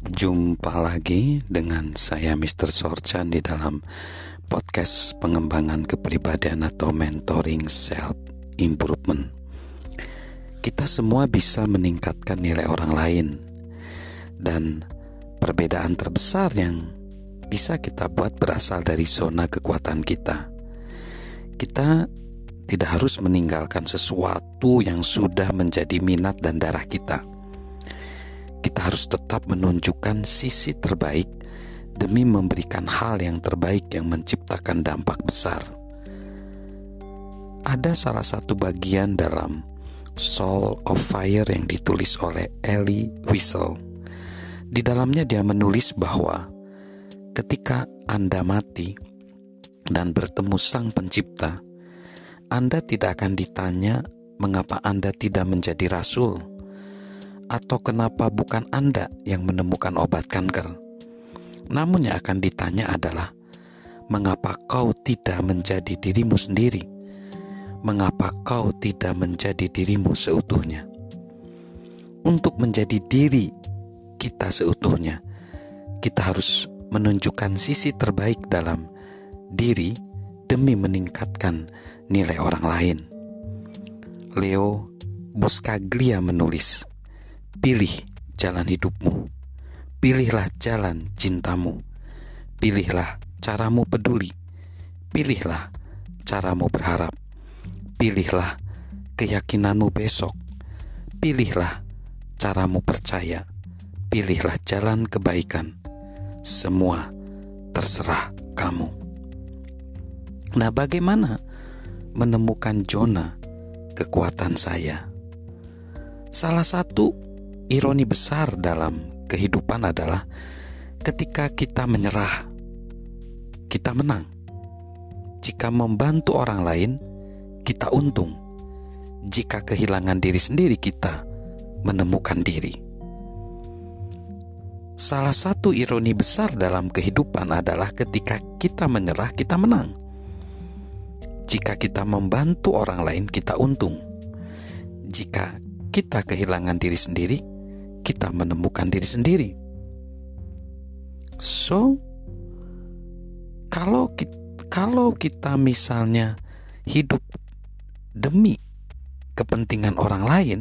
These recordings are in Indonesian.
Jumpa lagi dengan saya Mr. Sorchan di dalam podcast pengembangan kepribadian atau mentoring self improvement. Kita semua bisa meningkatkan nilai orang lain dan perbedaan terbesar yang bisa kita buat berasal dari zona kekuatan kita. Kita tidak harus meninggalkan sesuatu yang sudah menjadi minat dan darah kita kita harus tetap menunjukkan sisi terbaik demi memberikan hal yang terbaik yang menciptakan dampak besar. Ada salah satu bagian dalam Soul of Fire yang ditulis oleh Ellie Wiesel. Di dalamnya dia menulis bahwa ketika Anda mati dan bertemu Sang Pencipta, Anda tidak akan ditanya mengapa Anda tidak menjadi rasul atau kenapa bukan Anda yang menemukan obat kanker. Namun yang akan ditanya adalah, mengapa kau tidak menjadi dirimu sendiri? Mengapa kau tidak menjadi dirimu seutuhnya? Untuk menjadi diri kita seutuhnya, kita harus menunjukkan sisi terbaik dalam diri demi meningkatkan nilai orang lain. Leo Buscaglia menulis, Pilih jalan hidupmu. Pilihlah jalan cintamu. Pilihlah caramu peduli. Pilihlah caramu berharap. Pilihlah keyakinanmu besok. Pilihlah caramu percaya. Pilihlah jalan kebaikan. Semua terserah kamu. Nah, bagaimana menemukan zona kekuatan saya? Salah satu ironi besar dalam kehidupan adalah ketika kita menyerah, kita menang. Jika membantu orang lain, kita untung. Jika kehilangan diri sendiri, kita menemukan diri. Salah satu ironi besar dalam kehidupan adalah ketika kita menyerah, kita menang. Jika kita membantu orang lain, kita untung. Jika kita kehilangan diri sendiri, kita menemukan diri sendiri. So, kalau kita, kalau kita misalnya hidup demi kepentingan orang lain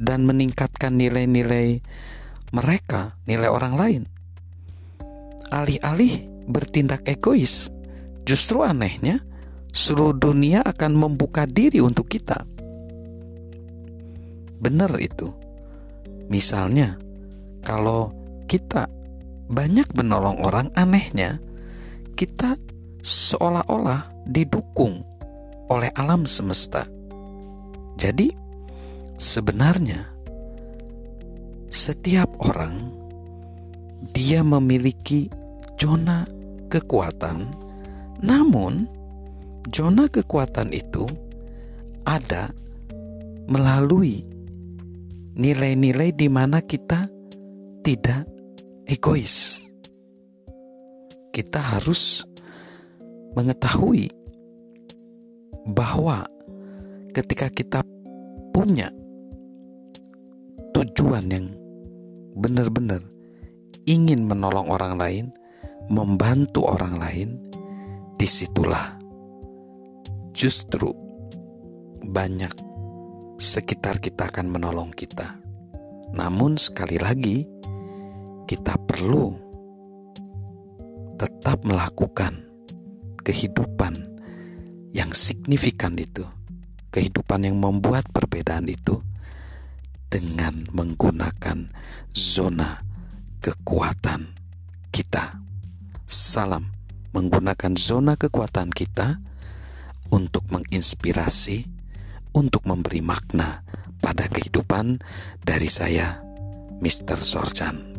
dan meningkatkan nilai-nilai mereka, nilai orang lain, alih-alih bertindak egois, justru anehnya seluruh dunia akan membuka diri untuk kita. Benar itu. Misalnya, kalau kita banyak menolong orang, anehnya kita seolah-olah didukung oleh alam semesta. Jadi, sebenarnya setiap orang dia memiliki zona kekuatan, namun zona kekuatan itu ada melalui nilai-nilai di mana kita tidak egois. Kita harus mengetahui bahwa ketika kita punya tujuan yang benar-benar ingin menolong orang lain, membantu orang lain, di situlah justru banyak sekitar kita akan menolong kita. Namun, sekali lagi, kita perlu tetap melakukan kehidupan yang signifikan itu, kehidupan yang membuat perbedaan itu dengan menggunakan zona kekuatan kita. Salam menggunakan zona kekuatan kita untuk menginspirasi untuk memberi makna pada kehidupan dari saya, Mr. Sorchan.